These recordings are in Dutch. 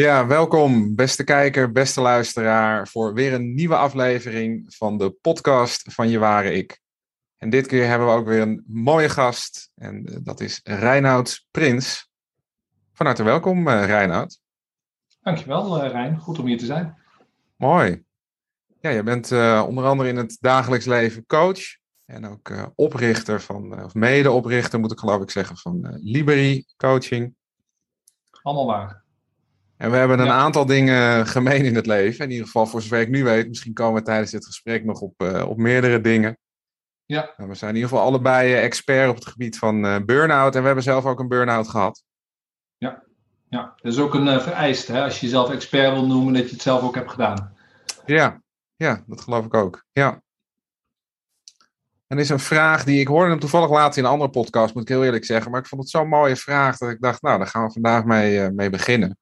Ja, welkom beste kijker, beste luisteraar voor weer een nieuwe aflevering van de podcast van Je Ware Ik. En dit keer hebben we ook weer een mooie gast en eh, dat is Reinoud Prins. Van harte welkom uh, Reinoud. Dankjewel uh, Rijn, goed om hier te zijn. Mooi. Ja, je bent uh, onder andere in het dagelijks leven coach en ook uh, oprichter van, of medeoprichter moet ik geloof ik zeggen, van Liberi Coaching. Allemaal waar. En we hebben een ja. aantal dingen gemeen in het leven. In ieder geval voor zover ik nu weet. Misschien komen we tijdens dit gesprek nog op, uh, op meerdere dingen. Ja. Nou, we zijn in ieder geval allebei expert op het gebied van uh, burn-out. En we hebben zelf ook een burn-out gehad. Ja, ja. dat is ook een uh, vereiste. Hè? Als je jezelf expert wil noemen, dat je het zelf ook hebt gedaan. Ja, ja dat geloof ik ook. Ja. En is een vraag die ik hoorde hem toevallig later in een andere podcast, moet ik heel eerlijk zeggen. Maar ik vond het zo'n mooie vraag dat ik dacht, nou, daar gaan we vandaag mee, mee beginnen.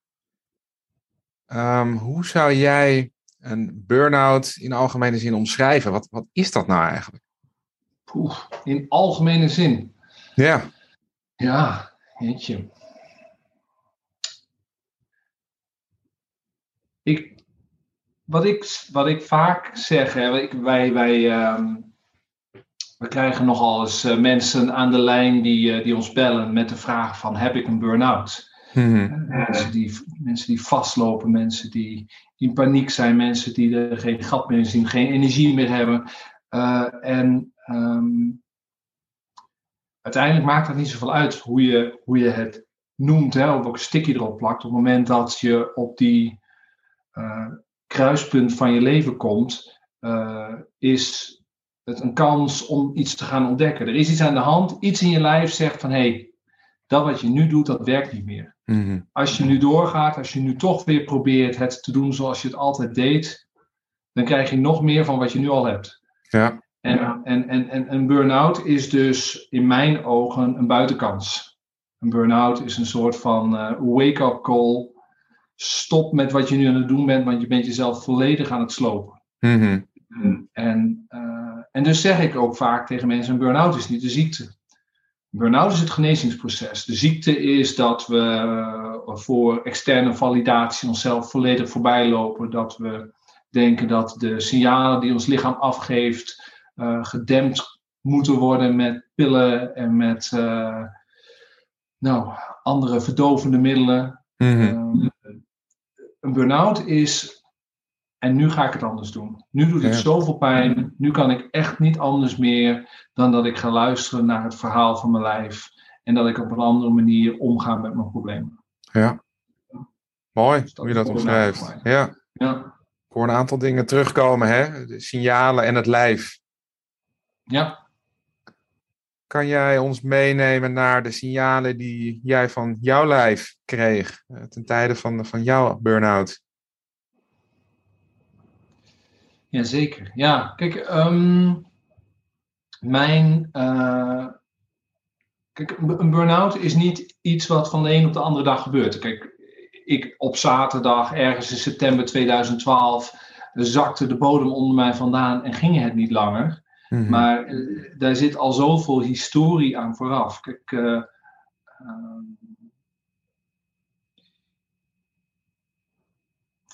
Um, hoe zou jij een burn-out in algemene zin omschrijven? Wat, wat is dat nou eigenlijk? Oeh, in algemene zin? Ja. Ja, jeetje. Ik, wat, ik, wat ik vaak zeg, hè, ik, wij, wij, um, we krijgen nogal eens uh, mensen aan de lijn die, uh, die ons bellen met de vraag van heb ik een burn-out? Mm-hmm. Mensen, die, mensen die vastlopen, mensen die in paniek zijn, mensen die er geen gat meer zien, geen energie meer hebben. Uh, en um, uiteindelijk maakt het niet zoveel uit hoe je, hoe je het noemt, hè, of een sticky erop plakt. Op het moment dat je op die uh, kruispunt van je leven komt, uh, is het een kans om iets te gaan ontdekken. Er is iets aan de hand, iets in je lijf zegt van hé, hey, dat wat je nu doet, dat werkt niet meer. Mm-hmm. Als je nu doorgaat, als je nu toch weer probeert het te doen zoals je het altijd deed, dan krijg je nog meer van wat je nu al hebt. Ja. En, en, en, en een burn-out is dus in mijn ogen een buitenkans. Een burn-out is een soort van uh, wake-up call. Stop met wat je nu aan het doen bent, want je bent jezelf volledig aan het slopen. Mm-hmm. En, uh, en dus zeg ik ook vaak tegen mensen: een burn-out is niet de ziekte. Burn-out is het genezingsproces. De ziekte is dat we voor externe validatie onszelf volledig voorbij lopen. Dat we denken dat de signalen die ons lichaam afgeeft uh, gedempt moeten worden met pillen en met uh, nou, andere verdovende middelen. Mm-hmm. Uh, een burn-out is. En nu ga ik het anders doen. Nu doet het Ja. zoveel pijn. Nu kan ik echt niet anders meer dan dat ik ga luisteren naar het verhaal van mijn lijf. En dat ik op een andere manier omga met mijn problemen. Ja. Mooi Dus dat hoe je dat omschrijft. Ja. Ja, Ik hoor een aantal dingen terugkomen, hè? De signalen en het lijf. ja. Kan jij ons meenemen naar de signalen die jij van jouw lijf kreeg eh, ten tijde van, van jouw burn-out? Jazeker. Ja, kijk, um, mijn. Uh, kijk, een burn-out is niet iets wat van de een op de andere dag gebeurt. Kijk, ik op zaterdag, ergens in september 2012, zakte de bodem onder mij vandaan en ging het niet langer. Mm-hmm. Maar uh, daar zit al zoveel historie aan vooraf. Kijk, uh, uh,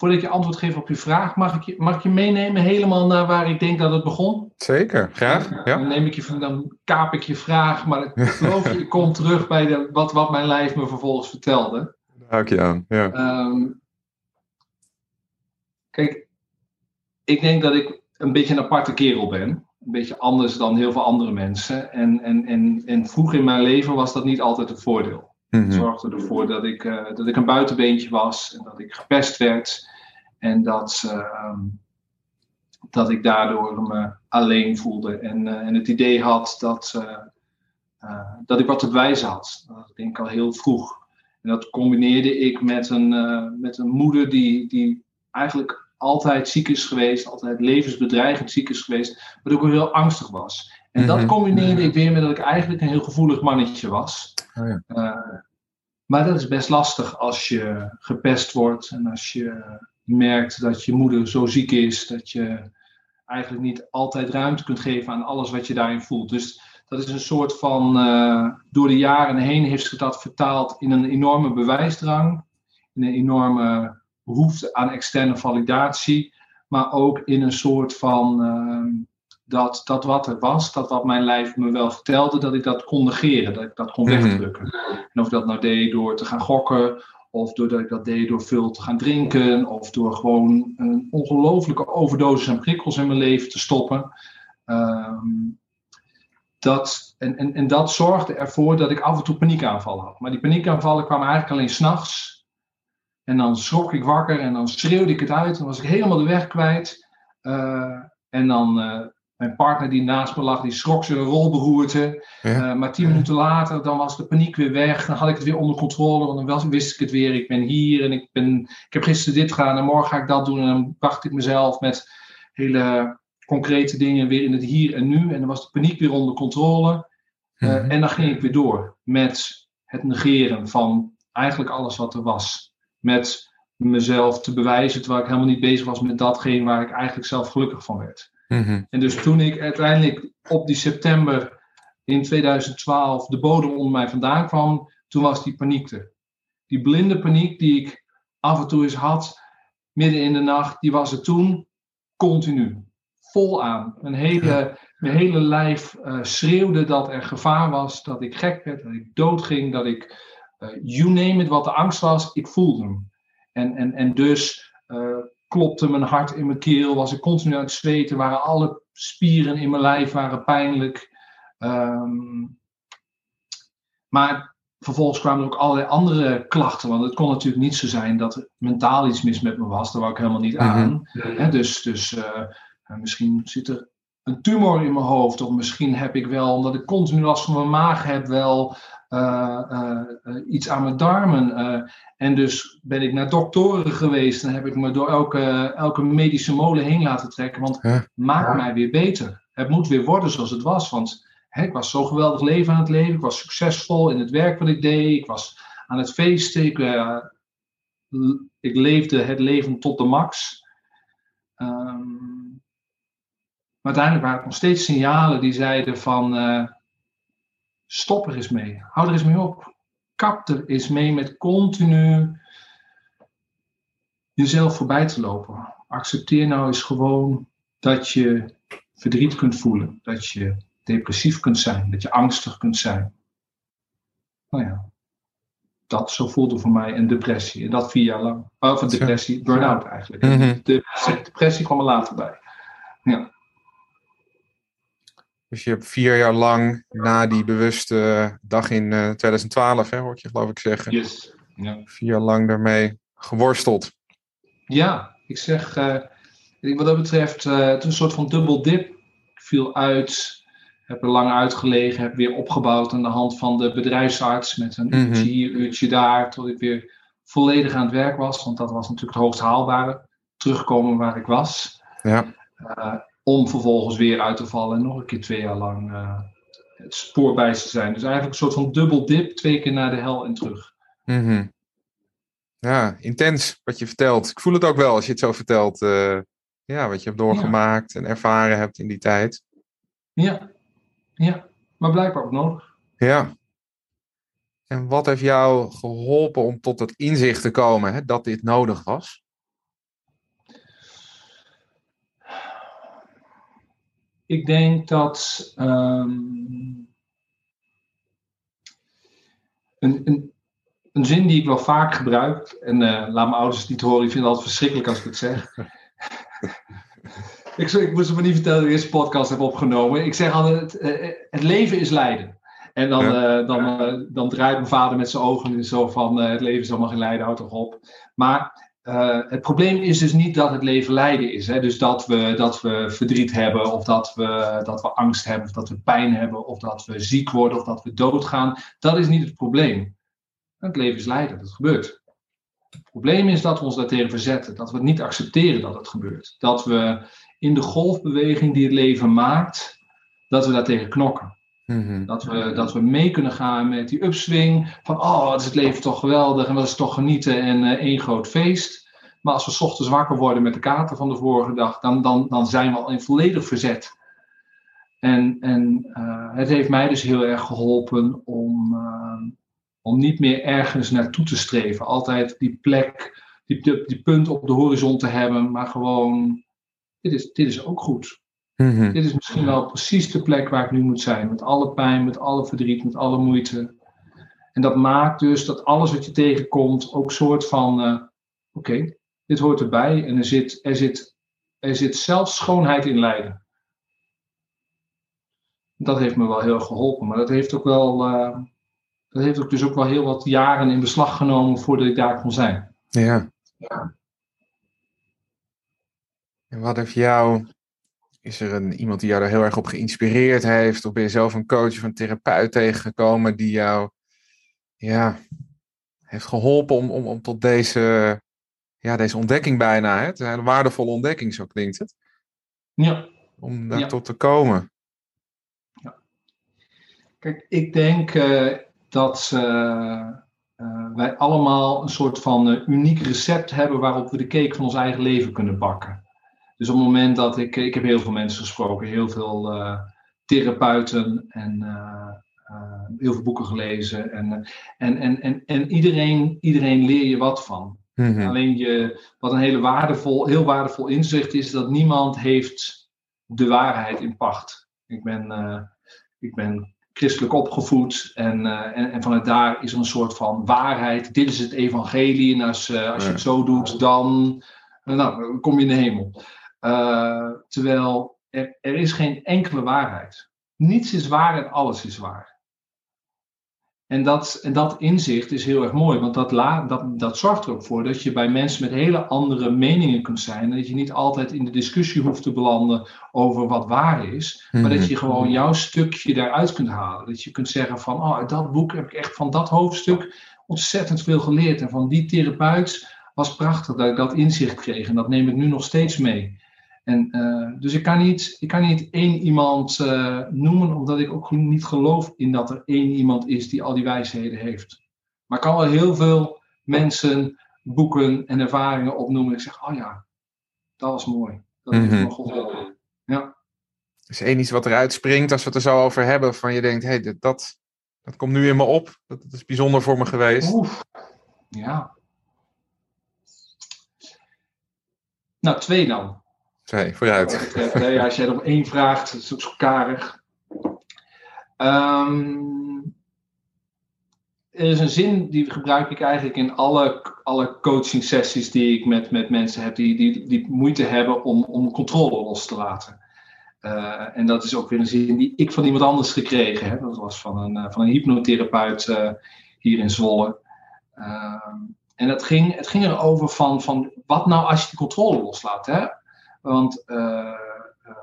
voordat ik je antwoord geef op je vraag, mag ik je, mag ik je meenemen helemaal naar waar ik denk dat het begon? Zeker, graag. Ja. Dan, neem ik je, dan kaap ik je vraag, maar ik geloof je, ik kom terug bij de, wat, wat mijn lijf me vervolgens vertelde. Daar hou ik je aan. Ja. Um, kijk, ik denk dat ik een beetje een aparte kerel ben. Een beetje anders dan heel veel andere mensen. En, en, en, en vroeg in mijn leven was dat niet altijd een voordeel. Mm-hmm. Het zorgde ervoor dat ik, uh, dat ik een buitenbeentje was. En dat ik gepest werd. En dat, uh, dat ik daardoor me alleen voelde. En, uh, en het idee had dat, uh, dat ik wat te bewijzen had. Dat denk ik al heel vroeg. En dat combineerde ik met een, met een moeder die, die eigenlijk altijd ziek is geweest, altijd levensbedreigend ziek is geweest, maar ook heel angstig was. En dat combineerde ik weer met dat ik eigenlijk een heel gevoelig mannetje was. Oh ja. uh, maar dat is best lastig als je gepest wordt en als je merkt dat je moeder zo ziek is dat je eigenlijk niet altijd ruimte kunt geven aan alles wat je daarin voelt. Dus dat is een soort van, uh, door de jaren heen heeft zich dat vertaald in een enorme bewijsdrang, in een enorme behoefte aan externe validatie, maar ook in een soort van ehm, dat, dat wat er was, dat wat mijn lijf me wel vertelde, dat ik dat kon negeren, dat ik dat kon Mhm. wegdrukken. En of ik dat nou deed door te gaan gokken, of doordat ik dat deed door veel te gaan drinken, of door gewoon een ongelooflijke overdosis aan prikkels in mijn leven te stoppen. Ehm, dat, en, en, en dat zorgde ervoor dat ik af en toe paniekaanvallen had. Maar die paniekaanvallen kwamen eigenlijk alleen s'nachts. En dan schrok ik wakker en dan schreeuwde ik het uit. Dan was ik helemaal de weg kwijt. Eh, en dan eh, mijn partner die naast me lag, die schrok zijn rolberoerte. Ja. Eh, maar tien minuten later, dan was de paniek weer weg. Dan had ik het weer onder controle, want dan wist ik het weer. Ik ben hier en ik, ben, ik heb gisteren dit gedaan en morgen ga ik dat doen. En dan bracht ik mezelf met hele concrete dingen weer in het hier en nu. En dan was de paniek weer onder controle. Eh, Mhm. En dan ging ik weer door met het negeren van eigenlijk alles wat er was. Met mezelf te bewijzen, terwijl ik helemaal niet bezig was met datgene waar ik eigenlijk zelf gelukkig van werd. Mhm. En dus toen ik uiteindelijk op die september in 2012 de bodem onder mij vandaan kwam, toen was die paniek er. Die blinde paniek die ik af en toe eens had, midden in de nacht, die was er toen continu. Vol aan. Mijn hele, mijn hele lijf eh, schreeuwde dat er gevaar was, dat ik gek werd, dat ik doodging, dat ik, eh, you name it, wat de angst was, ik voelde hem. En, en, en dus eh, klopte mijn hart in mijn keel, was ik continu aan het zweten, waren alle spieren in mijn lijf waren pijnlijk. Ehm, maar vervolgens kwamen er ook allerlei andere klachten, want het kon natuurlijk niet zo zijn dat er mentaal iets mis met me was, daar wou ik helemaal niet aan. Hè, dus dus eh, misschien zit er een tumor in mijn hoofd, of misschien heb ik wel, omdat ik continu last van mijn maag heb, wel iets aan mijn darmen. eh, en dus ben ik naar doktoren geweest en heb ik me door elke, elke medische molen heen laten trekken. Want maak Ja. mij weer beter. Het moet weer worden zoals het was. Want hè, ik was zo geweldig leven aan het leven. Ik was succesvol in het werk wat ik deed. Ik was aan het feesten. Ik, eh, ik leefde het leven tot de max. Ehm, maar uiteindelijk waren er nog steeds signalen die zeiden van... eh, stop er eens mee. Hou er eens mee op kap er eens mee met continu jezelf voorbij te lopen. Accepteer nou eens gewoon dat je verdriet kunt voelen, dat je depressief kunt zijn, dat je angstig kunt zijn. Nou ja, dat zo voelde voor mij een depressie. En dat vier jaar lang. Of een depressie, burn-out eigenlijk. Mhm. De depressie kwam er later bij. Ja. Dus je hebt vier jaar lang na die bewuste dag in eh, 2012, hè, hoor ik je geloof ik zeggen, Yes. Ja. vier jaar lang daarmee geworsteld. Ja, ik zeg, eh, wat dat betreft, eh, het is een soort van dubbel dip. Ik viel uit, heb er lang uitgelegen, heb weer opgebouwd aan de hand van de bedrijfsarts met een Mhm. uurtje hier, uurtje daar, tot ik weer volledig aan het werk was, want dat was natuurlijk het hoogst haalbare. Terugkomen waar ik was, Ja, eh, om vervolgens weer uit te vallen en nog een keer twee jaar lang eh, het spoor bij te zijn. Dus eigenlijk een soort van dubbel dip, twee keer naar de hel en terug. Mhm. ja intens wat je vertelt. Ik voel het ook wel als je het zo vertelt. eh, ja, wat je hebt doorgemaakt en ervaren hebt in die tijd. Ja, ja, maar blijkbaar ook nodig. Ja. En wat heeft jou geholpen om tot het inzicht te komen hè, dat dit nodig was? Ik denk dat ehm, een, een, een zin die ik wel vaak gebruik, en eh, laat mijn ouders het niet horen, die vinden het altijd verschrikkelijk als ik het zeg. ik, ik moest het me niet vertellen dat ik deze podcast heb opgenomen. Ik zeg altijd, eh, het leven is lijden. En dan, eh, dan, eh, dan draait mijn vader met zijn ogen zo van, eh, het leven is allemaal geen lijden, houd toch op. Maar uh, het probleem is dus niet dat het leven lijden is. Hè? Dus dat we, dat we verdriet hebben, of dat we, dat we angst hebben, of dat we pijn hebben, of dat we ziek worden, of dat we doodgaan. Dat is niet het probleem. Het leven is lijden, dat gebeurt. Het probleem is dat we ons daartegen verzetten, dat we het niet accepteren dat het gebeurt. Dat we in de golfbeweging die het leven maakt, dat we daartegen knokken. Mhm. Dat we, dat we mee kunnen gaan met die upswing van, oh, wat is het leven toch geweldig en wat is toch genieten en uh, één groot feest. Maar als we ochtends wakker worden met de kater van de vorige dag, dan, dan, dan zijn we al in volledig verzet. En, en uh, het heeft mij dus heel erg geholpen om, uh, Om niet meer ergens naartoe te streven. Altijd die plek, die, die, die punt op de horizon te hebben, maar gewoon, dit is, dit is ook goed. Mhm. Dit is misschien wel precies de plek waar ik nu moet zijn. Met alle pijn, met alle verdriet, met alle moeite. En dat maakt dus dat alles wat je tegenkomt ook een soort van: eh, oké, dit hoort erbij. En er zit, er, zit, er zit zelfs schoonheid in lijden. Dat heeft me wel heel geholpen. Maar dat heeft ook wel. eh, dat heeft ook dus ook wel heel wat jaren in beslag genomen voordat ik daar kon zijn. Ja. Ja. En wat heeft jou. Is er een, iemand die jou daar heel erg op geïnspireerd heeft? Of ben je zelf een coach of een therapeut tegengekomen die jou ja, heeft geholpen om, om, om tot deze, ja, deze ontdekking bijna? Hè? Het is een waardevolle ontdekking, zo klinkt het. Ja. Om daar Ja. tot te komen. Kijk, ik denk eh, dat eh, eh, wij allemaal een soort van uniek recept hebben waarop we de cake van ons eigen leven kunnen bakken. Dus op het moment dat ik, ik heb heel veel mensen gesproken, heel veel eh, therapeuten en eh, eh, heel veel boeken gelezen. En, en, en, en, en iedereen, iedereen leer je wat van. Mhm. Alleen je, wat een hele waardevol, heel waardevol inzicht is, dat niemand heeft de waarheid in pacht. Ik ben, ik ben christelijk opgevoed en, en, en vanuit daar is er een soort van waarheid. Dit is het evangelie en als, als je het zo doet, dan, nou, dan kom je in de hemel. Eh, terwijl er, er is geen enkele waarheid. Niets is waar en alles is waar. En dat, en dat inzicht is heel erg mooi, want dat, la, dat, dat zorgt er ook voor dat je bij mensen met hele andere meningen kunt zijn. En dat je niet altijd in de discussie hoeft te belanden over wat waar is, maar dat je gewoon jouw stukje daaruit kunt halen. Dat je kunt zeggen van, oh, uit dat boek heb ik echt van dat hoofdstuk ontzettend veel geleerd. En van die therapeut was prachtig dat ik dat inzicht kreeg. En dat neem ik nu nog steeds mee. En, eh, dus ik kan, niet, ik kan niet één iemand eh, noemen, omdat ik ook niet geloof in dat er één iemand is die al die wijsheden heeft. Maar ik kan wel heel veel mensen, boeken en ervaringen opnoemen. En ik zeg, oh ja, dat was mooi. Dat heeft Mhm. me geholpen. Ja. Is één iets wat eruit springt als we het er zo over hebben, van je denkt, hé, hey, dat, dat komt nu in me op. Dat, dat is bijzonder voor me geweest. Oef. Ja. Nou, twee dan. Wat vooruit. dat hè. Als jij er om één vraagt, dat is ook zo karig. Ehm, er is een zin die gebruik ik eigenlijk in alle, alle coaching sessies die ik met, met mensen heb die, die, die moeite hebben om, om controle los te laten. Eh, en dat is ook weer een zin die ik van iemand anders gekregen heb. Dat was van een, eh, van een hypnotherapeut eh, hier in Zwolle. Ehm, en het ging, het ging erover van, van wat nou als je die controle loslaat. Hè? Want eh, eh,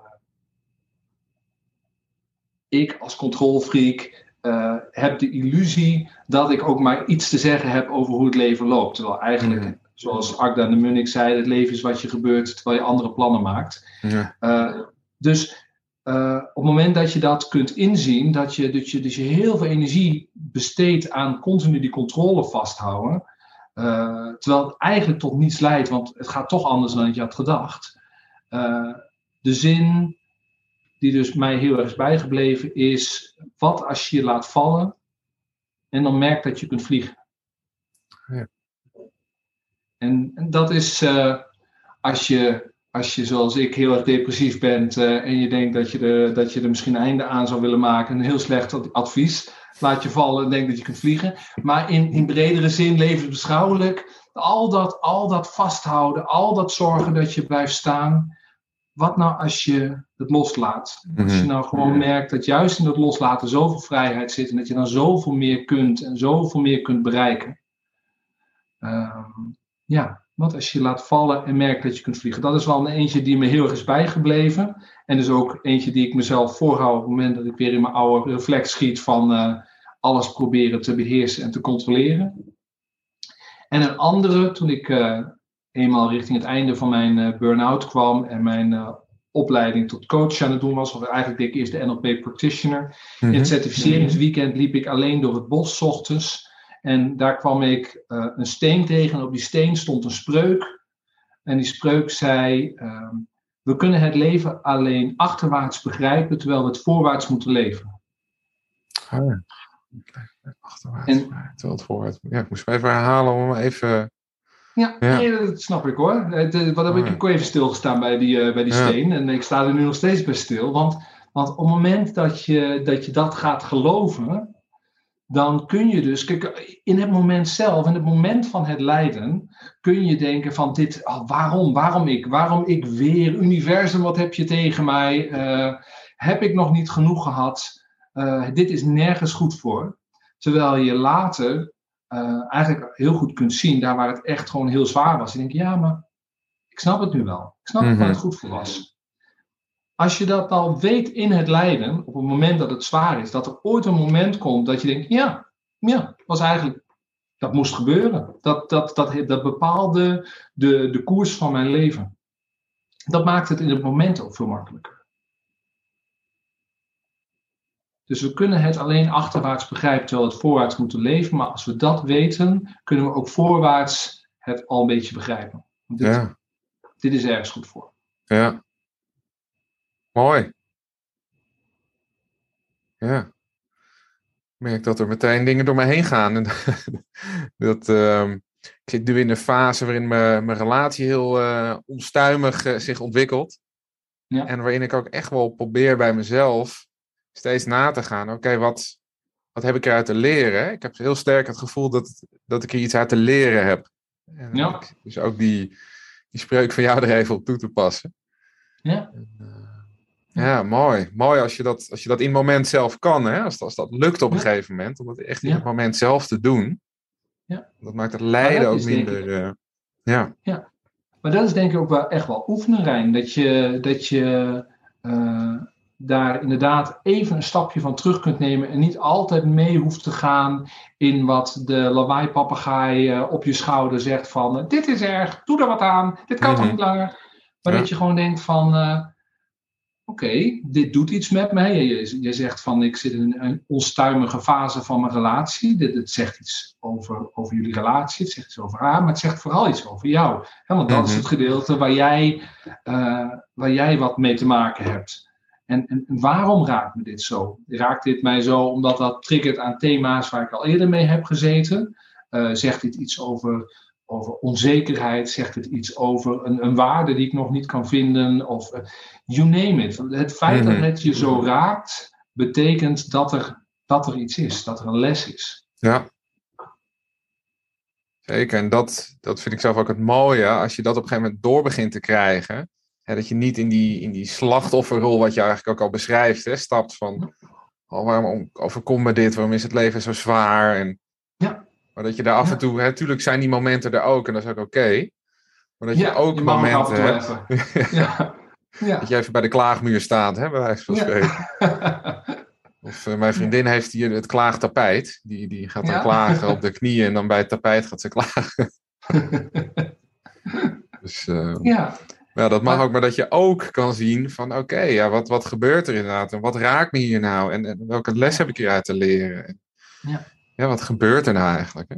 ik als controlfreak eh, heb de illusie dat ik ook maar iets te zeggen heb over hoe het leven loopt. Terwijl eigenlijk, Mhm. zoals Agda de Munnik zei, het leven is wat je gebeurt terwijl je andere plannen maakt. Ja. Dus op het moment dat je dat kunt inzien, dat je, dat je, dus je heel veel energie besteedt aan continu die controle vasthouden, terwijl het eigenlijk tot niets leidt, want het gaat toch anders dan je had gedacht. Eh, de zin die dus mij heel erg is bijgebleven is, wat als je je laat vallen en dan merkt dat je kunt vliegen. Ja. En, en dat is eh, als je als je zoals ik heel erg depressief bent eh, en je denkt dat je, er, dat je er misschien een einde aan zou willen maken, een heel slecht advies. Laat je vallen en denk dat je kunt vliegen. Maar in, in bredere zin, levensbeschouwelijk, al dat, al dat vasthouden, al dat zorgen dat je blijft staan. Wat nou als je het loslaat? Als je Mhm. nou gewoon merkt dat juist in dat loslaten zoveel vrijheid zit en dat je dan zoveel meer kunt en zoveel meer kunt bereiken. Ehm, ja, wat als je je laat vallen en merkt dat je kunt vliegen? Dat is wel een eentje die me heel erg is bijgebleven. En dus ook eentje die ik mezelf voorhoud op het moment dat ik weer in mijn oude reflex schiet van eh, alles proberen te beheersen en te controleren. En een andere, toen ik eh, eenmaal richting het einde van mijn eh, burn-out kwam en mijn eh, opleiding tot coach aan het doen was, of eigenlijk deed ik eerst de NLP practitioner. In Mhm. het certificeringsweekend liep ik alleen door het bos 's ochtends. En daar kwam ik eh, een steen tegen. En op die steen stond een spreuk. En die spreuk zei: ehm, We kunnen het leven alleen achterwaarts begrijpen, terwijl we het voorwaarts moeten leven. Ah, Achterwaarts, en, terwijl het vooruit. Ja, ik moest even herhalen om even. Ja, ja. Nee, dat snap ik hoor. wat heb ik, ik even stilgestaan bij die, uh, bij die steen. En ik sta er nu nog steeds bij stil. Want, want op het moment dat je, dat je dat gaat geloven, dan kun je dus, kijk, in het moment zelf, in het moment van het lijden, kun je denken van dit, oh, waarom, waarom ik, waarom ik weer, universum, wat heb je tegen mij, uh, heb ik nog niet genoeg gehad, uh, dit is nergens goed voor. Terwijl je later uh, eigenlijk heel goed kunt zien, daar waar het echt gewoon heel zwaar was, je denkt, ja, maar ik snap het nu wel, ik snap mm -hmm. waar het goed voor was. Als je dat al weet in het lijden, op het moment dat het zwaar is, dat er ooit een moment komt dat je denkt, ja, ja, was eigenlijk, dat moest gebeuren. Dat, dat, dat, dat bepaalde de, de koers van mijn leven. Dat maakt het in het moment ook veel makkelijker. Dus we kunnen het alleen achterwaarts begrijpen terwijl we het voorwaarts moeten leven. Maar als we dat weten, kunnen we ook voorwaarts het al een beetje begrijpen. Dit, ja. dit is ergens goed voor. Ja. Mooi. Ja. Ik merk dat er meteen dingen door me heen gaan. dat, uh, ik zit nu in een fase waarin mijn, mijn relatie heel uh, onstuimig uh, zich ontwikkelt. Ja. En waarin ik ook echt wel probeer bij mezelf steeds na te gaan. Oké, wat, wat heb ik eruit te leren? Ik heb heel sterk het gevoel dat, dat ik er iets uit te leren heb. En ja. Ik, dus ook die, die spreuk van jou er even op toe te passen. Ja. En, uh, ja, mooi. Mooi als je dat, als je dat in het moment zelf kan. Hè? Als, als dat lukt op een gegeven moment. Om dat echt in het moment zelf te doen. Ja. Dat maakt het lijden ook minder... Uh, ja. ja. Maar dat is denk ik ook wel echt wel oefenen, Rijn. Dat je, dat je uh, daar inderdaad even een stapje van terug kunt nemen. En niet altijd mee hoeft te gaan in wat de lawaai-papegaai uh, op je schouder zegt van... Dit is erg, doe er wat aan, dit kan mm -hmm. toch niet langer. Maar ja. dat je gewoon denkt van oké, dit doet iets met mij. Je, je, zegt van ik zit in een onstuimige fase van mijn relatie. Dit, het zegt iets over, over jullie relatie, het zegt iets over haar, maar het zegt vooral iets over jou. want dat is mhm. het gedeelte waar jij, uh, waar jij wat mee te maken hebt. En, en, waarom raakt me dit zo? Raakt dit mij zo omdat dat triggert aan thema's waar ik al eerder mee heb gezeten? Uh, zegt dit iets over over onzekerheid, zegt het iets over een, een, waarde die ik nog niet kan vinden, of uh, you name it. Het feit dat mhm. het je zo raakt, betekent dat er, dat er iets is, dat er een les is. Ja. Zeker, en dat, dat vind ik zelf ook het mooie, als je dat op een gegeven moment door begint te krijgen, hè, dat je niet in die, in die slachtofferrol, wat je eigenlijk ook al beschrijft, hè, stapt van, oh, waarom overkomt me dit, waarom is het leven zo zwaar? En, ja maar dat je daar af en toe, natuurlijk zijn die momenten er ook en dat is ook oké. Okay, maar dat je ja, ook momenten hebt. ja. ja. Dat je even bij de klaagmuur staat, hè, bij wijze van spreken. Of uh, mijn vriendin heeft hier het klaagtapijt. Die, die gaat dan klagen op de knieën en dan bij het tapijt gaat ze klagen. dus uh, ja. Ja, dat mag maar, ook, maar dat je ook kan zien van oké, okay, ja, wat, wat gebeurt er inderdaad? En wat raakt me hier nou? En, en welke les heb ik hieruit te leren? Ja. Ja, wat gebeurt er nou eigenlijk? Hè?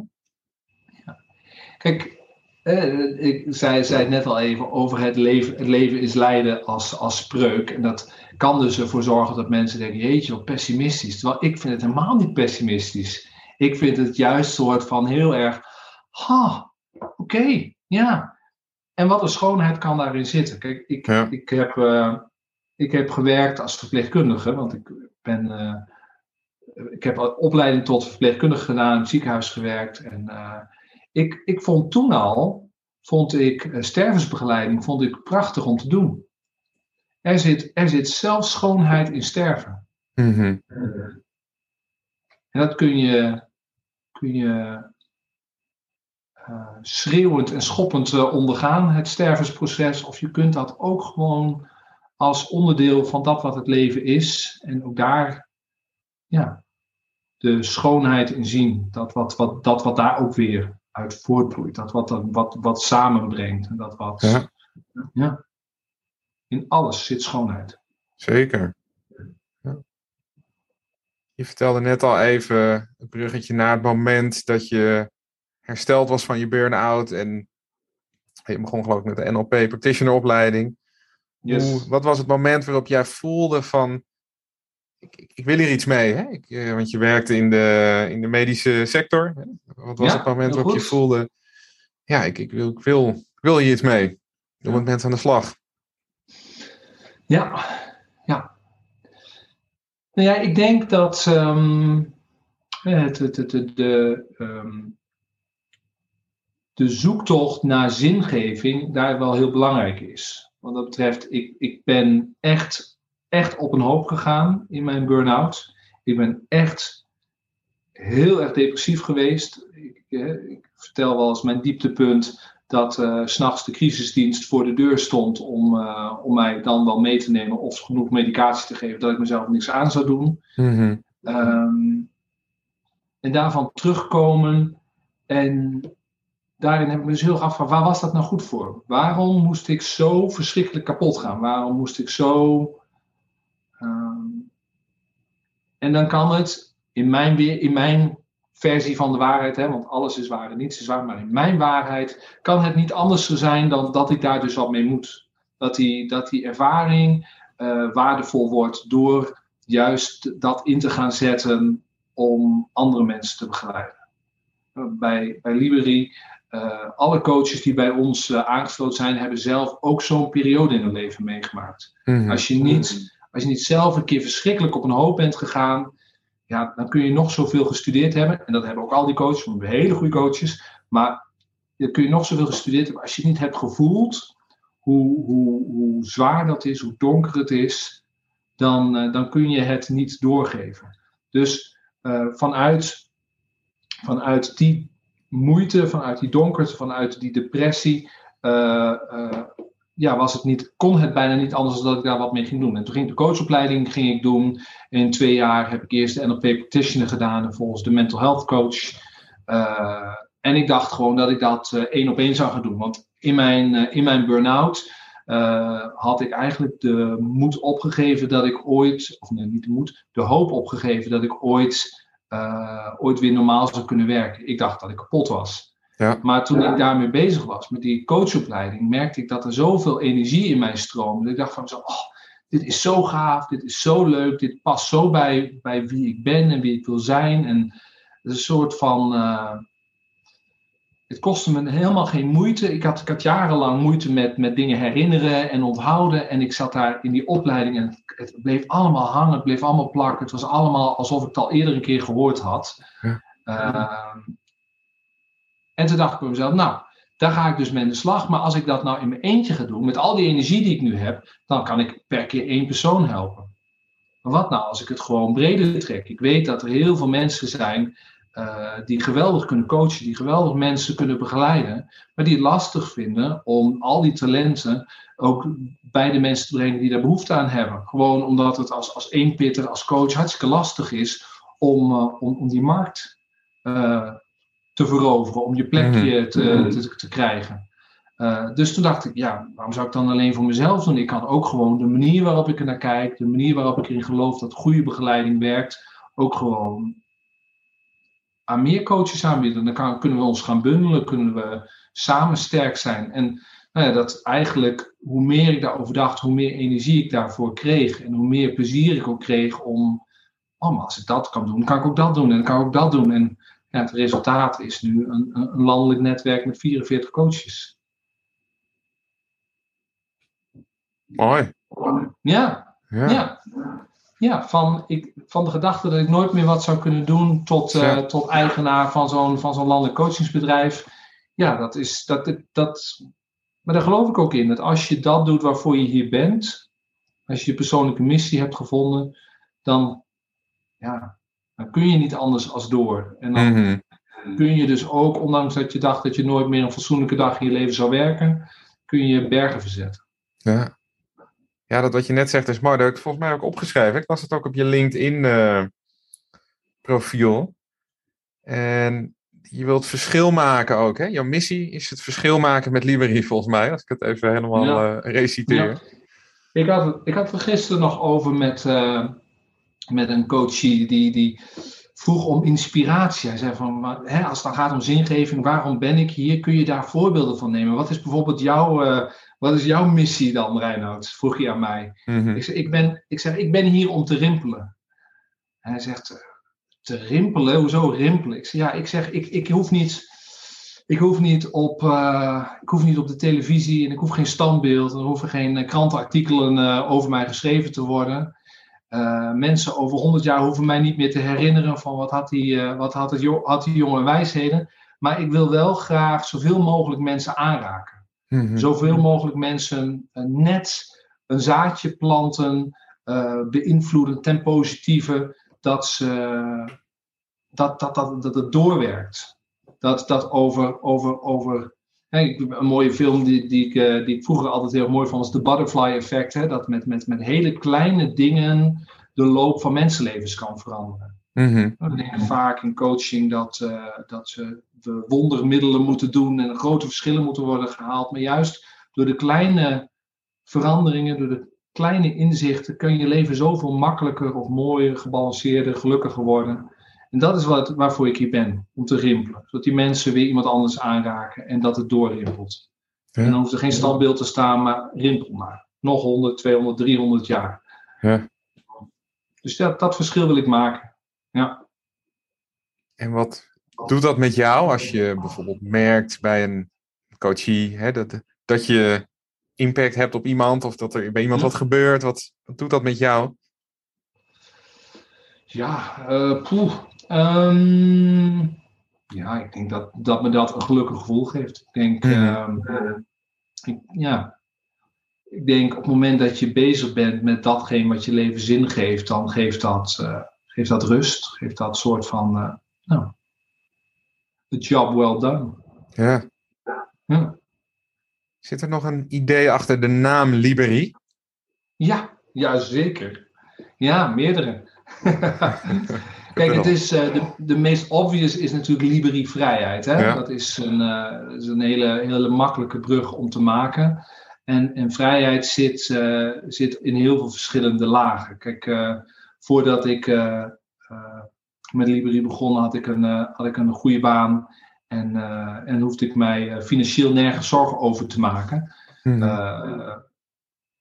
Ja. Kijk, eh, ik zei, zei het net al even over het leven, het leven is lijden als, als spreuk. En dat kan dus ervoor zorgen dat mensen denken, jeetje, wat pessimistisch. Terwijl ik vind het helemaal niet pessimistisch. Ik vind het juist soort van heel erg, ha, oké, okay, ja. En wat een schoonheid kan daarin zitten. Kijk, ik, ja. ik, heb, uh, ik heb gewerkt als verpleegkundige, want ik ben... Uh, ik heb opleiding tot verpleegkundige gedaan, in het ziekenhuis gewerkt. En uh, ik, ik vond toen al, vond ik stervensbegeleiding vond ik prachtig om te doen. Er zit, er zit zelfs schoonheid in sterven. Mm -hmm. uh, en dat kun je, kun je schreeuwend en schoppend ondergaan, het stervensproces. Of je kunt dat ook gewoon als onderdeel van dat wat het leven is. En ook daar ja, de schoonheid in zien. Dat wat, wat, dat wat daar ook weer uit voortvloeit. Dat wat, wat, wat samenbrengt. En dat wat, ja. ja. In alles zit schoonheid. Zeker. Ja. Je vertelde net al even het bruggetje naar het moment dat je hersteld was van je burn-out. En je begon geloof ik met de NLP practitioner opleiding. Yes. Hoe, wat was het moment waarop jij voelde van ik, ik, wil hier iets mee. Hè? Ik, eh, want je werkte in de, in de medische sector. Hè? Wat was het moment waarop je voelde... Ja, ik, ik, wil, ik, wil, ik wil hier iets mee. Doe met mensen aan de slag. Ja, ja. Nou ja, ik denk dat um, het, het, het, de, um, de zoektocht naar zingeving daar wel heel belangrijk is. Wat dat betreft, ik, ik ben echt, echt op een hoop gegaan in mijn burn-out. Ik ben echt heel erg depressief geweest. Ik, ik vertel wel eens mijn dieptepunt dat uh, s'nachts de crisisdienst voor de deur stond om, uh, om mij dan wel mee te nemen of genoeg medicatie te geven dat ik mezelf niks aan zou doen. Mm um, en daarvan terugkomen en daarin heb ik me dus heel afgevraagd, waar was dat nou goed voor? Waarom moest ik zo verschrikkelijk kapot gaan? Waarom moest ik zo... Um, en dan kan het in mijn, in mijn versie van de waarheid, hè, want alles is waar en niets is waar, maar in mijn waarheid kan het niet anders zijn dan dat ik daar dus wat mee moet. Dat die, dat die ervaring uh, waardevol wordt door juist dat in te gaan zetten om andere mensen te begeleiden. Bij, bij Liberty uh, alle coaches die bij ons uh, aangesloten zijn, hebben zelf ook zo'n periode in hun leven meegemaakt. Mhm. Als, je niet, als je niet zelf een keer verschrikkelijk op een hoop bent gegaan, ja, dan kun je nog zoveel gestudeerd hebben. En dat hebben ook al die coaches, we hebben hele goede coaches. Maar dan kun je nog zoveel gestudeerd hebben. Als je niet hebt gevoeld hoe, hoe, hoe zwaar dat is, hoe donker het is, dan, uh, dan kun je het niet doorgeven. Dus vanuit, vanuit die moeite, vanuit die donkerte, vanuit die depressie, uh, uh, ja, was het niet, kon het bijna niet anders dan dat ik daar wat mee ging doen. En toen ging ik de coachopleiding ging ik doen. In twee jaar heb ik eerst de NLP practitioner gedaan en volgens de mental health coach. Uh, en ik dacht gewoon dat ik dat één op één zou gaan doen. Want in mijn, in mijn burn-out had ik eigenlijk de moed opgegeven dat ik ooit, of nee, niet de moed, de hoop opgegeven dat ik ooit uh, ooit weer normaal zou kunnen werken. Ik dacht dat ik kapot was. Ja. Maar toen ik daarmee bezig was, met die coachopleiding, merkte ik dat er zoveel energie in mij stroomde. Ik dacht van zo, oh, dit is zo gaaf, dit is zo leuk, dit past zo bij, bij wie ik ben en wie ik wil zijn. En het is een soort van, uh, het kostte me helemaal geen moeite. Ik had, ik had jarenlang moeite met, met dingen herinneren en onthouden. En ik zat daar in die opleiding en het, bleef allemaal hangen, het bleef allemaal plakken. Het was allemaal alsof ik het al eerder een keer gehoord had. Ja. Uh, en toen dacht ik bij mezelf, nou, daar ga ik dus mee aan de slag. Maar als ik dat nou in mijn eentje ga doen, met al die energie die ik nu heb, dan kan ik per keer één persoon helpen. Maar wat nou als ik het gewoon breder trek? Ik weet dat er heel veel mensen zijn uh, die geweldig kunnen coachen, die geweldig mensen kunnen begeleiden, maar die het lastig vinden om al die talenten ook bij de mensen te brengen die daar behoefte aan hebben. Gewoon omdat het als, als eenpitter, als coach hartstikke lastig is om, uh, om, om die markt uh, te veroveren, om je plekje mhm. te, mhm. te, te, krijgen. dus toen dacht ik, ja, waarom zou ik dan alleen voor mezelf doen? Ik kan ook gewoon de manier waarop ik er naar kijk, de manier waarop ik erin geloof dat goede begeleiding werkt, ook gewoon aan meer coaches aanbieden. Dan kan, kunnen we ons gaan bundelen, kunnen we samen sterk zijn. En nou ja, dat eigenlijk, hoe meer ik daarover dacht, hoe meer energie ik daarvoor kreeg. En hoe meer plezier ik ook kreeg om, oh, maar als ik dat kan doen, kan ik ook dat doen. En dan kan ik ook dat doen. En ja, het resultaat is nu een, een landelijk netwerk met 44 coaches. Mooi. Ja, ja. ja ja, van, ik, van de gedachte dat ik nooit meer wat zou kunnen doen tot, uh, tot eigenaar van zo'n, van zo'n landelijk coachingsbedrijf. Ja, dat is, dat, dat, maar daar geloof ik ook in. Dat als je dat doet waarvoor je hier bent, als je je persoonlijke missie hebt gevonden, dan, ja, dan kun je niet anders als door. En dan mhm. kun je dus ook, ondanks dat je dacht dat je nooit meer een fatsoenlijke dag in je leven zou werken, kun je bergen verzetten. Ja. Ja, dat wat je net zegt is mooi. Dat heb ik volgens mij ook opgeschreven. Ik las het ook op je LinkedIn-profiel. Eh, en je wilt verschil maken ook. Hè? Jouw missie is het verschil maken met Liberty, volgens mij. Als ik het even helemaal ja. uh, reciteer. Ik, had het, ik had het gisteren nog over met, uh, met een coachie die, die vroeg om inspiratie. Hij zei van, hè, als het dan gaat om zingeving, waarom ben ik hier? Kun je daar voorbeelden van nemen? Wat is bijvoorbeeld jouw, wat is jouw missie dan, Reinoud? Vroeg hij aan mij. Mhm. ik, zeg, ik, ben, ik zeg, ik ben hier om te rimpelen. En hij zegt, te rimpelen? Hoezo rimpelen? Ik zeg, ja, ik zeg, ik, ik hoef niet... Ik hoef, niet op, uh, ik hoef niet op de televisie en ik hoef geen standbeeld. Er hoeven geen krantenartikelen uh, over mij geschreven te worden. Uh, mensen over 100 jaar hoeven mij niet meer te herinneren van wat had die, wat had het, had die jonge wijsheden. Maar ik wil wel graag zoveel mogelijk mensen aanraken. -hmm. Zoveel mogelijk mensen net een zaadje planten, beïnvloeden ten positieve dat, ze, dat, dat, dat, dat het doorwerkt. Dat, dat over, over, over een mooie film die, die, ik, uh, die ik vroeger altijd heel mooi vond, was The Butterfly Effect. Hè, dat met, met, met hele kleine dingen de loop van mensenlevens kan veranderen. Mm-hmm. We denken vaak in coaching dat, uh, dat we wondermiddelen moeten doen en grote verschillen moeten worden gehaald. Maar juist door de kleine veranderingen, door de kleine inzichten kun je leven zoveel makkelijker of mooier, gebalanceerder, gelukkiger worden. En dat is wat, waarvoor ik hier ben, om te rimpelen. Zodat die mensen weer iemand anders aanraken en dat het doorrimpelt. Ja. En dan hoeft er geen standbeeld te staan, maar rimpel maar. Nog 100, 200, 300 jaar. Ja. Dus dat, dat verschil wil ik maken. Ja. En wat doet dat met jou als je bijvoorbeeld merkt bij een coachie hè, dat, dat je impact hebt op iemand of dat er bij iemand wat gebeurt? Wat, wat doet dat met jou? Ja, uh, poeh. Um, ja, ik denk dat, dat me dat een gelukkig gevoel geeft. Ik denk, um, ik, ja, ik denk op het moment dat je bezig bent met datgene wat je leven zin geeft, dan geeft dat, uh, geeft dat rust, geeft dat soort van, uh, nou, the job well done. Ja. ja. Zit er nog een idee achter de naam Liberie? Ja, ja zeker. Ja, meerdere. Kijk, het is, uh, de, de meest obvious is natuurlijk Liberie vrijheid. Hè? Dat is een, uh, is een hele, hele makkelijke brug om te maken. En, en vrijheid zit, uh, zit in heel veel verschillende lagen. Kijk, voordat ik met Liberie begon, had ik een, had ik een goede baan. En, en hoefde ik mij eh, financieel nergens zorgen over te maken. Mm. Uh,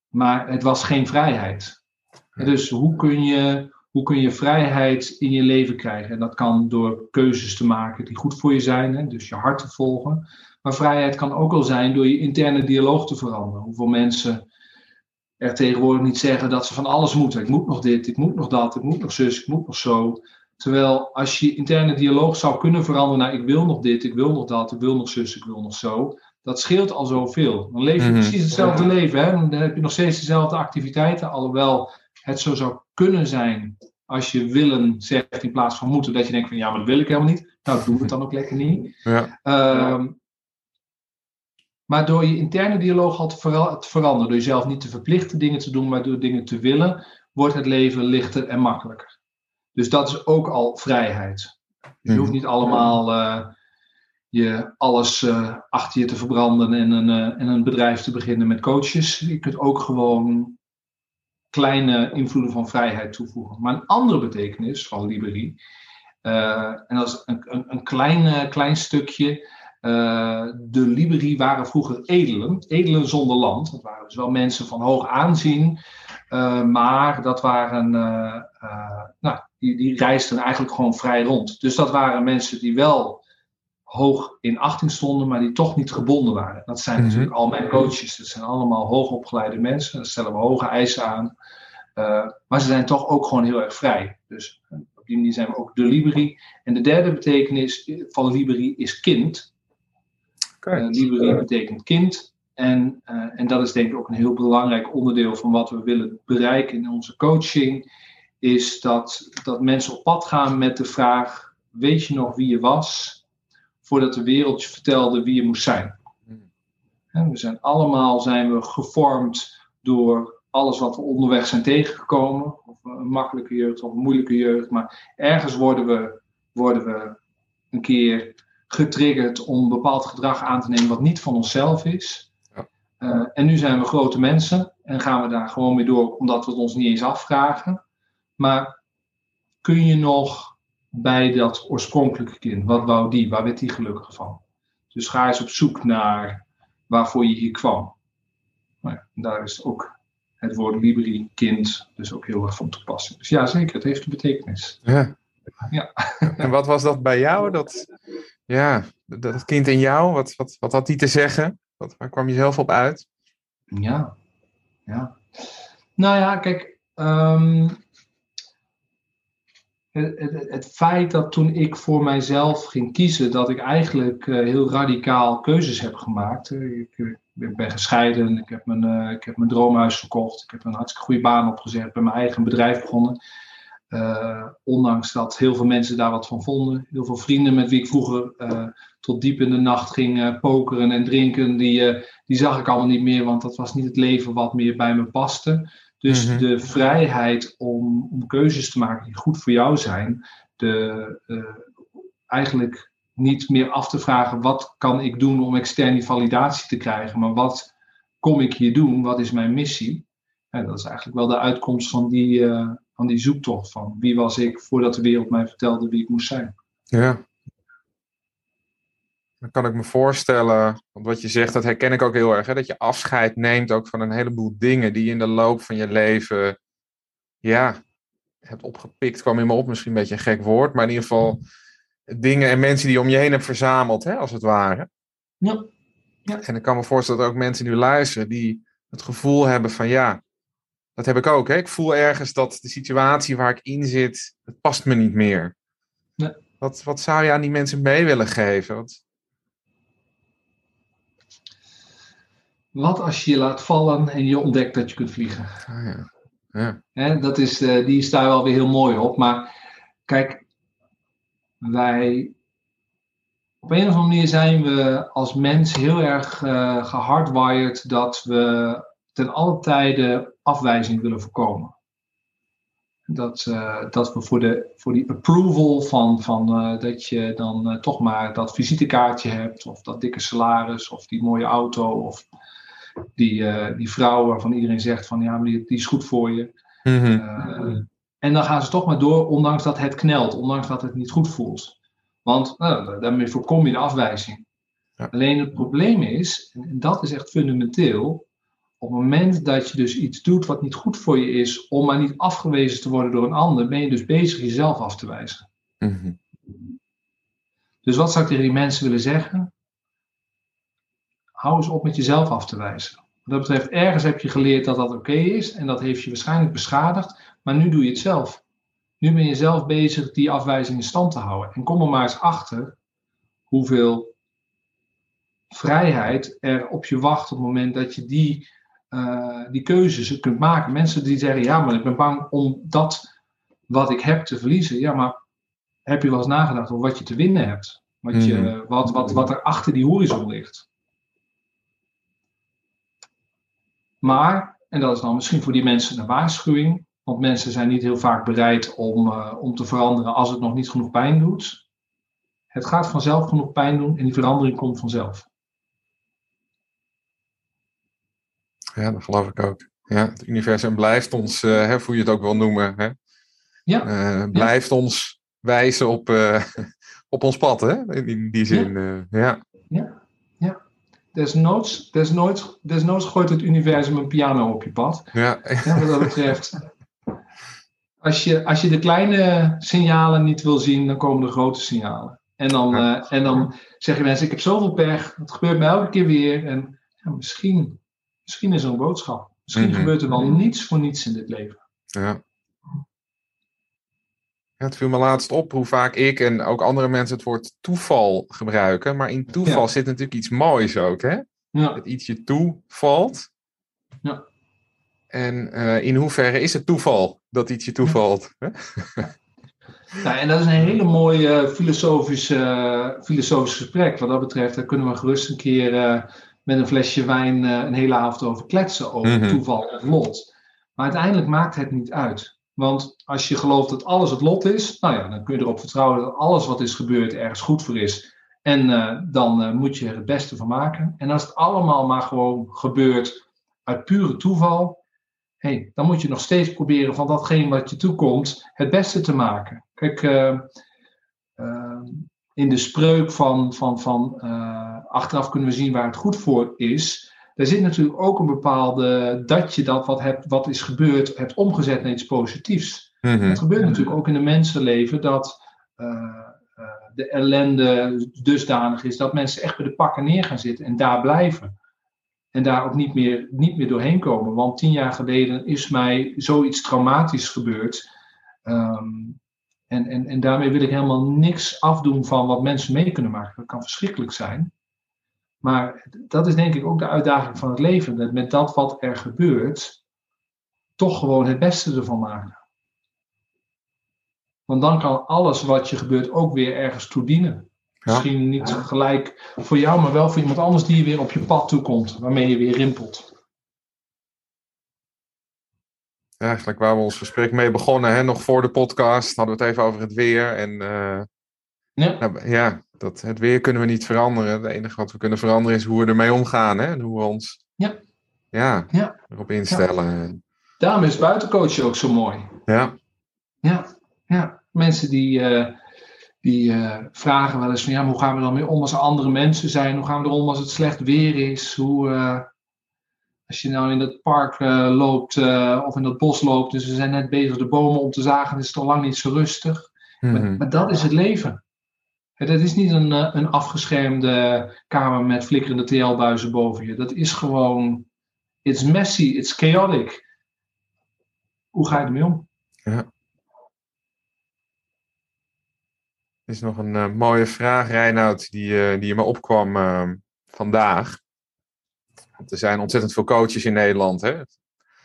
maar het was geen vrijheid. Dus hoe kun, je, hoe kun je vrijheid in je leven krijgen? En dat kan door keuzes te maken die goed voor je zijn, hè? dus je hart te volgen. Maar vrijheid kan ook al zijn door je interne dialoog te veranderen. Hoeveel mensen er tegenwoordig niet zeggen dat ze van alles moeten. Ik moet nog dit, ik moet nog dat, ik moet nog zus, ik moet nog zo. Terwijl als je interne dialoog zou kunnen veranderen naar ik wil nog dit, ik wil nog dat, ik wil nog zus, ik wil nog zo. Dat scheelt al zoveel. Dan leef je mm -hmm. precies hetzelfde leven. Hè? Dan heb je nog steeds dezelfde activiteiten. Alhoewel het zo zou kunnen zijn als je willen zegt in plaats van moeten. Dat je denkt van ja, maar dat wil ik helemaal niet. Nou, doe het dan ook lekker niet. Ja. Um, maar door je interne dialoog al te, ver te veranderen. Door jezelf niet te verplichten dingen te doen, maar door dingen te willen. Wordt het leven lichter en makkelijker. Dus dat is ook al vrijheid. Je hoeft niet allemaal uh, je alles uh, achter je te verbranden en een, uh, en een bedrijf te beginnen met coaches. Je kunt ook gewoon kleine invloeden van vrijheid toevoegen. Maar een andere betekenis van Liberie, en dat is een, een, een klein, klein stukje. De Liberie waren vroeger edelen, edelen zonder land. Dat waren dus wel mensen van hoog aanzien, maar dat waren nou, die, die reisden eigenlijk gewoon vrij rond. Dus dat waren mensen die wel hoog in achting stonden, maar die toch niet gebonden waren. Dat zijn mm -hmm. natuurlijk al mijn coaches. Dat zijn allemaal hoogopgeleide mensen. Daar stellen we hoge eisen aan. Maar ze zijn toch ook gewoon heel erg vrij. Dus op die manier zijn we ook de Liberi. En de derde betekenis van Liberi is kind. Uh, Liberi betekent kind. En, en dat is denk ik ook een heel belangrijk onderdeel van wat we willen bereiken in onze coaching is dat, dat mensen op pad gaan met de vraag: Weet je nog wie je was? Voordat de wereld je vertelde wie je moest zijn. En we zijn allemaal zijn we gevormd door alles wat we onderweg zijn tegengekomen. Of een makkelijke jeugd of een moeilijke jeugd. Maar ergens worden we, worden we een keer getriggerd om bepaald gedrag aan te nemen wat niet van onszelf is. Ja. Uh, en nu zijn we grote mensen en gaan we daar gewoon mee door omdat we het ons niet eens afvragen. Maar kun je nog bij dat oorspronkelijke kind, wat wou die, waar werd die gelukkig van? Dus ga eens op zoek naar waarvoor je hier kwam. Nou ja, daar is ook het woord libri, kind, dus ook heel erg van toepassing. Dus ja, zeker, het heeft een betekenis. Ja. Ja. En wat was dat bij jou? Dat, ja, dat kind in jou, wat, wat, wat had die te zeggen? Waar kwam je zelf op uit? Ja, ja. Nou ja, kijk, ehm, het, het, het, feit dat toen ik voor mijzelf ging kiezen, dat ik eigenlijk uh, heel radicaal keuzes heb gemaakt. Ik, ik ben gescheiden, ik heb, mijn, ik heb mijn droomhuis verkocht, ik heb een hartstikke goede baan opgezet, ben mijn eigen bedrijf begonnen. Uh, ondanks dat heel veel mensen daar wat van vonden. Heel veel vrienden met wie ik vroeger uh, tot diep in de nacht ging uh, pokeren en drinken, die, die zag ik allemaal niet meer, want dat was niet het leven wat meer bij me paste. Dus mm -hmm. de vrijheid om, om keuzes te maken die goed voor jou zijn, de, eigenlijk niet meer af te vragen wat kan ik doen om externe validatie te krijgen, maar wat kom ik hier doen, wat is mijn missie? En dat is eigenlijk wel de uitkomst van die, van die zoektocht van wie was ik voordat de wereld mij vertelde wie ik moest zijn. Ja. Dan kan ik me voorstellen, want wat je zegt, dat herken ik ook heel erg, hè, dat je afscheid neemt ook van een heleboel dingen die je in de loop van je leven, ja, hebt opgepikt, kwam in me op, misschien een beetje een gek woord, maar in ieder geval dingen en mensen die je om je heen hebt verzameld, hè, als het ware. Ja. ja. En ik kan me voorstellen dat ook mensen nu luisteren die het gevoel hebben van ja, dat heb ik ook. Hè? Ik voel ergens dat de situatie waar ik in zit, het past me niet meer. Nee. Wat, wat zou je aan die mensen mee willen geven? Wat... wat als je je laat vallen en je ontdekt dat je kunt vliegen? Ah, ja. Ja. Hè, dat is, uh, die staat wel weer heel mooi op. Maar kijk, wij. Op een of andere manier zijn we als mens heel erg uh, gehardwired dat we ten alle tijde afwijzing willen voorkomen. Dat, uh, dat we voor, de, voor die approval van, van uh, dat je dan uh, toch maar dat visitekaartje hebt, of dat dikke salaris, of die mooie auto, of die, die vrouw waarvan iedereen zegt van ja, maar die, die is goed voor je. Mm-hmm. en dan gaan ze toch maar door, ondanks dat het knelt, ondanks dat het niet goed voelt. Want nou, daarmee voorkom je de afwijzing. Ja. Alleen het probleem is, en dat is echt fundamenteel, op het moment dat je dus iets doet wat niet goed voor je is, om maar niet afgewezen te worden door een ander, ben je dus bezig jezelf af te wijzen. Mm-hmm. Dus wat zou ik tegen die mensen willen zeggen? Hou eens op met jezelf af te wijzen. Wat dat betreft, ergens heb je geleerd dat dat oké okay is en dat heeft je waarschijnlijk beschadigd, maar nu doe je het zelf. Nu ben je zelf bezig die afwijzing in stand te houden. En kom er maar eens achter hoeveel vrijheid er op je wacht op het moment dat je die uh, die keuzes kunt maken. Mensen die zeggen, ja, maar ik ben bang om dat wat ik heb te verliezen. Ja, maar heb je wel eens nagedacht over wat je te winnen hebt? Wat, je, Mhm. wat, wat, wat er achter die horizon ligt. Maar, en dat is dan misschien voor die mensen een waarschuwing, want mensen zijn niet heel vaak bereid om, uh, om te veranderen als het nog niet genoeg pijn doet. Het gaat vanzelf genoeg pijn doen en die verandering komt vanzelf. Ja, dat geloof ik ook. Ja, het universum blijft ons, uh, hè, hoe je het ook wil noemen, hè? Ja. Uh, blijft ja. ons wijzen op, uh, op ons pad, hè? In, in die zin, ja. ja. ja. ja. Desnoods, desnoods, desnoods gooit het universum een piano op je pad. Ja. ja wat dat betreft. Als je, als je de kleine signalen niet wil zien, dan komen de grote signalen. En dan, en dan zeggen mensen, ik heb zoveel pech, het gebeurt me elke keer weer. En misschien Misschien is er een boodschap. Misschien Mhm. gebeurt er wel niets voor niets in dit leven. Ja. Ja, het viel me laatst op hoe vaak ik en ook andere mensen het woord toeval gebruiken. Maar in toeval Ja. zit natuurlijk iets moois ook, hè? Ja, Dat iets je toevalt. Ja. En eh, in hoeverre is het toeval dat iets je toevalt? Hè? nou, en dat is een hele mooie filosofische, filosofisch gesprek. Wat dat betreft, daar kunnen we gerust een keer eh, met een flesje wijn eh, een hele avond over kletsen. Over Mhm. toeval of lot. Maar uiteindelijk maakt het niet uit. Want als je gelooft dat alles het lot is, nou ja, dan kun je erop vertrouwen dat alles wat is gebeurd ergens goed voor is. En eh, dan eh, moet je er het beste van maken. En als het allemaal maar gewoon gebeurt uit pure toeval, hey, dan moet je nog steeds proberen van datgene wat je toekomt het beste te maken. Kijk, eh, in de spreuk van, van, van eh, achteraf kunnen we zien waar het goed voor is. daar zit natuurlijk ook een bepaalde dat je dat wat, hebt, wat is gebeurd hebt omgezet naar iets positiefs. Mhm. Het gebeurt natuurlijk ook in een mensenleven dat eh, eh, de ellende dusdanig is dat mensen echt bij de pakken neer gaan zitten en daar blijven. En daar ook niet meer, niet meer doorheen komen. Want tien jaar geleden is mij zoiets traumatisch gebeurd. Ehm, en, en, en daarmee wil ik helemaal niks afdoen van wat mensen mee kunnen maken. Dat kan verschrikkelijk zijn. Maar dat is denk ik ook de uitdaging van het leven. Dat met dat wat er gebeurt, toch gewoon het beste ervan maken. Want dan kan alles wat je gebeurt ook weer ergens toe dienen. Ja. Misschien niet gelijk voor jou, maar wel voor iemand anders die weer op je pad toekomt, waarmee je weer rimpelt. Ja, eigenlijk waar we ons gesprek mee begonnen, hè, nog voor de podcast, hadden we het even over het weer. En eh, Ja, nou, ja, dat, het weer kunnen we niet veranderen. Het enige wat we kunnen veranderen is hoe we ermee omgaan. Hè? En hoe we ons Ja. Ja, Ja. erop instellen. daarom is buitencoachen ook zo mooi. Ja. Ja, ja. mensen die, eh, die eh, vragen wel eens van ja, hoe gaan we dan mee om als er andere mensen zijn? Hoe gaan we erom als het slecht weer is? Hoe, als je nou in het park eh, loopt eh, of in dat bos loopt, dus we zijn net bezig de bomen om te zagen, is het al lang niet zo rustig. Maar, Mhm. maar dat is het leven. Het dat is niet een, eh, een afgeschermde kamer met flikkerende TL-buizen boven je. Dat is gewoon, it's messy, it's chaotic. Hoe ga je ermee om? Er is nog een mooie vraag, Reinoud, die, die me opkwam vandaag. Want er zijn ontzettend veel coaches in Nederland. Hè?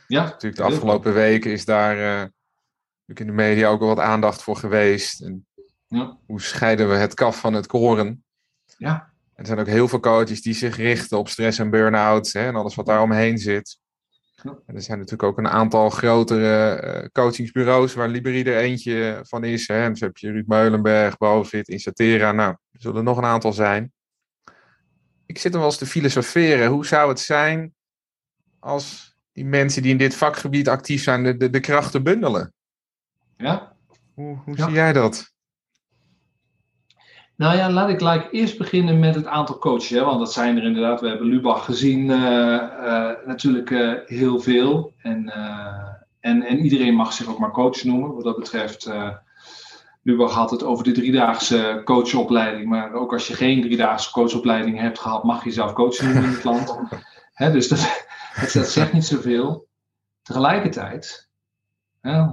Ja, Natuurlijk de afgelopen weken is daar natuurlijk in de media ook al wat aandacht voor geweest. En Ja. Hoe scheiden we het kaf van het koren? Ja. Er zijn ook heel veel coaches die zich richten op stress en burn-out hè, en alles wat daar omheen zit. Ja. En er zijn natuurlijk ook een aantal grotere eh, coachingsbureaus waar Liberi er eentje van is. Hè. En dus heb je Ruud Meulenberg, Bovit, Insatera. Nou, er zullen er nog een aantal zijn. Ik zit er wel eens te filosoferen. Hoe zou het zijn als die mensen die in dit vakgebied actief zijn, de, de, de krachten bundelen? ja. Hoe, hoe Ja. zie jij dat? Nou ja, laat ik gelijk eerst beginnen met het aantal coaches. Hè, want dat zijn er inderdaad. We hebben Lubach gezien eh, eh, natuurlijk eh, heel veel. En, en, en iedereen mag zich ook maar coach noemen. Wat dat betreft, Lubach had het over de driedaagse coachopleiding. Maar ook als je geen driedaagse coachopleiding hebt gehad, mag je zelf coach noemen in het land. Hè, dus dat, dat, dat zegt niet zoveel. Tegelijkertijd,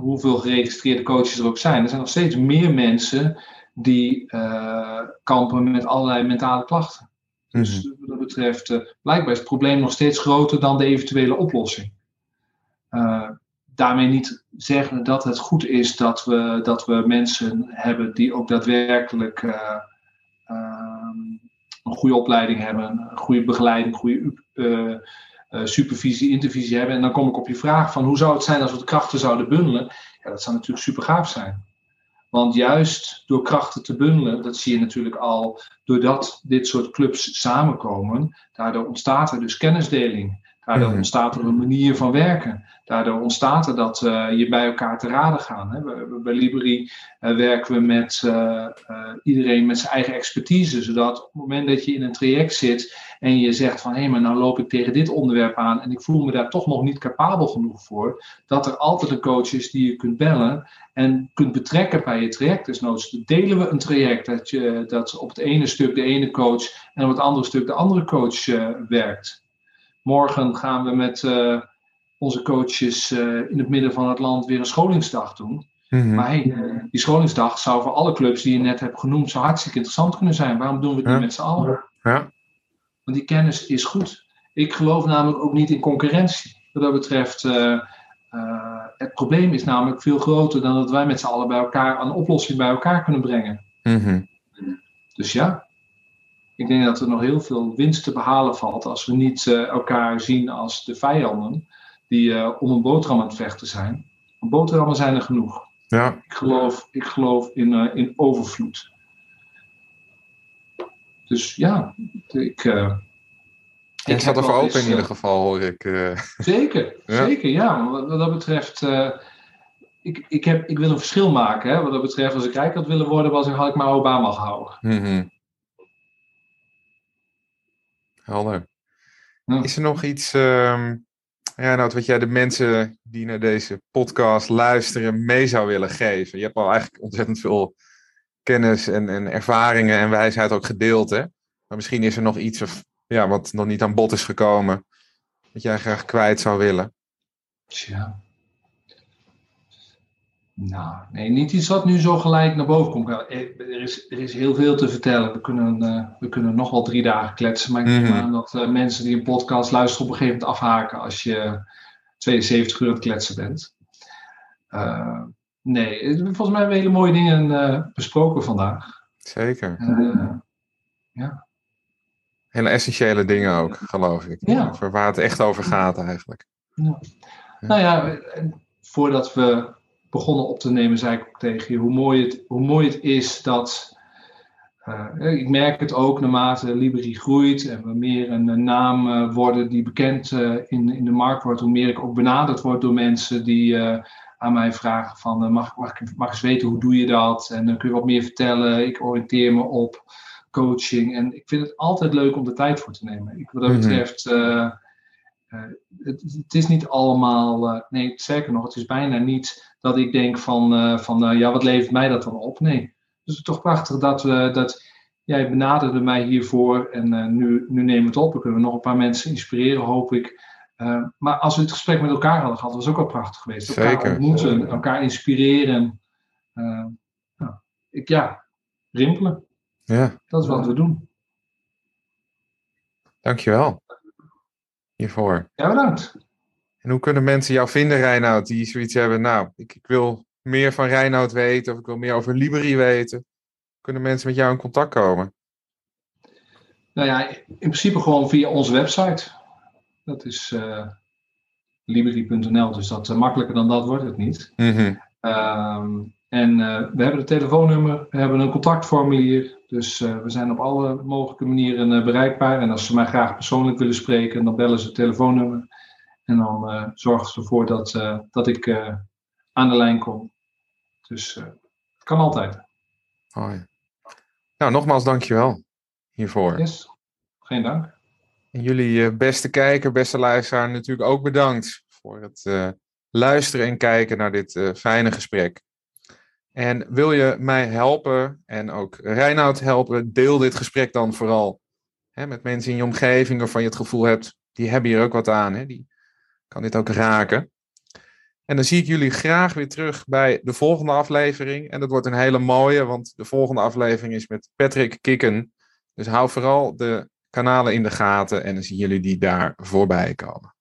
hoeveel geregistreerde coaches er ook zijn, er zijn nog steeds meer mensen die eh, kampen met allerlei mentale klachten. Dus wat dat betreft, eh, blijkbaar is het probleem nog steeds groter dan de eventuele oplossing. Eh, daarmee niet zeggen dat het goed is dat we, dat we mensen hebben die ook daadwerkelijk eh, ehm, een goede opleiding hebben, een goede begeleiding, goede eh, eh, supervisie, intervisie hebben. En dan kom ik op je vraag van hoe zou het zijn als we de krachten zouden bundelen? Ja, dat zou natuurlijk super gaaf zijn. Want juist door krachten te bundelen, dat zie je natuurlijk al, doordat dit soort clubs samenkomen, daardoor ontstaat er dus kennisdeling. Daardoor Mhm. ontstaat er een manier van werken. Daardoor ontstaat er dat eh, je bij elkaar te raden gaat. Hè. We- we- Bij Libri eh, werken we met eh, iedereen met zijn eigen expertise. Zodat op het moment dat je in een traject zit en je zegt van hé, maar nou loop ik tegen dit onderwerp aan en ik voel me daar toch nog niet capabel genoeg voor. Dat er altijd een coach is die je kunt bellen en kunt betrekken bij je traject. Dus noods delen we een traject dat, je, dat op het ene stuk de ene coach en op het andere stuk de andere coach werkt. Morgen gaan we met eh, onze coaches eh, in het midden van het land weer een scholingsdag doen. Mhm. Maar hey, die scholingsdag zou voor alle clubs die je net hebt genoemd zo hartstikke interessant kunnen zijn. Waarom doen we het Ja. niet met z'n allen? Ja. Want die kennis is goed. Ik geloof namelijk ook niet in concurrentie. Wat dat betreft, eh, eh, het probleem is namelijk veel groter dan dat wij met z'n allen bij elkaar een oplossing bij elkaar kunnen brengen. Mhm. Dus ja, ik denk dat er nog heel veel winst te behalen valt als we niet eh, elkaar zien als de vijanden die eh, om een boterham aan het vechten zijn. Want boterhammen zijn er genoeg. Ja. Ik geloof, ik geloof in, eh, in overvloed. Dus ja, ik. Je staat heb ervoor wel open in ieder geval, hoor ik. Zeker, Ja. zeker, ja. Maar Wat, wat dat betreft, ik, ik, heb, ik wil een verschil maken. Hè? Wat dat betreft, als ik rijk had willen worden, was ik, had ik maar Obama gehouden. Mhm. Helder. Is er nog iets, um, ja, nou, wat jij de mensen die naar deze podcast luisteren mee zou willen geven? Je hebt al eigenlijk ontzettend veel kennis en, en ervaringen en wijsheid ook gedeeld, hè? Maar misschien is er nog iets of, ja, wat nog niet aan bod is gekomen, wat jij graag kwijt zou willen. Tja. Nou, nee, niet iets wat nu zo gelijk naar boven komt. Er is, er is heel veel te vertellen. We kunnen, uh, we kunnen nog wel drie dagen kletsen. Maar ik neem mm aan dat uh, mensen die een podcast luisteren op een gegeven moment afhaken als je 72 uur aan het kletsen bent. Uh, nee, volgens mij hebben we hele mooie dingen besproken vandaag. Zeker. ja. Hele essentiële dingen ook, geloof ik. Ja. Over waar het echt over gaat eigenlijk. Ja. Nou ja, voordat we begonnen op te nemen, zei ik ook tegen je, hoe mooi het, hoe mooi het is dat. Uh, ik merk het ook naarmate Libri groeit en we meer een, naam uh, worden die bekend uh, in, in de markt wordt, hoe meer ik ook benaderd word door mensen die aan mij vragen van mag, mag, ik, mag eens weten hoe doe je dat en dan kun je wat meer vertellen, ik oriënteer me op coaching en ik vind het altijd leuk om de tijd voor te nemen. Ik, wat dat mhm. betreft het, het, is niet allemaal, nee zeker nog, het is bijna niet dat ik denk van, uh, van ja, wat levert mij dat dan op? Nee. Dus het is toch prachtig dat, we, dat jij benaderde mij hiervoor en nu, nu nemen we het op. We kunnen nog een paar mensen inspireren, hoop ik. maar als we het gesprek met elkaar hadden gehad, was ook wel prachtig geweest. Elkaar Zeker. ontmoeten, elkaar inspireren. Nou, ik, ja, rimpelen. Ja. Dat is wat we doen. Dankjewel hiervoor. Ja, bedankt. En hoe kunnen mensen jou vinden, Reinoud, die zoiets hebben, nou, ik, ik wil meer van Reinoud weten of ik wil meer over Libri weten? Kunnen mensen met jou in contact komen? Nou ja, in principe gewoon via onze website. Dat is uh, libri.nl, dus dat uh, makkelijker dan dat wordt het niet. Mhm. Ehm, en uh, we hebben een telefoonnummer, we hebben een contactformulier. Dus we zijn op alle mogelijke manieren bereikbaar. En als ze mij graag persoonlijk willen spreken, dan bellen ze het telefoonnummer. En dan zorgen ze ervoor dat, dat ik aan de lijn kom. Dus het kan altijd. Hoi. Nou, nogmaals dankjewel hiervoor. Yes, geen dank. En jullie beste kijker, beste luisteraar, natuurlijk ook bedankt voor het luisteren en kijken naar dit fijne gesprek. En wil je mij helpen en ook Reinoud helpen, deel dit gesprek dan vooral hè, met mensen in je omgeving waarvan je het gevoel hebt, die hebben hier ook wat aan, hè, die kan dit ook raken. En dan zie ik jullie graag weer terug bij de volgende aflevering. En dat wordt een hele mooie, want de volgende aflevering is met Patrick Kikken. Dus hou vooral de kanalen in de gaten en dan zien jullie die daar voorbij komen.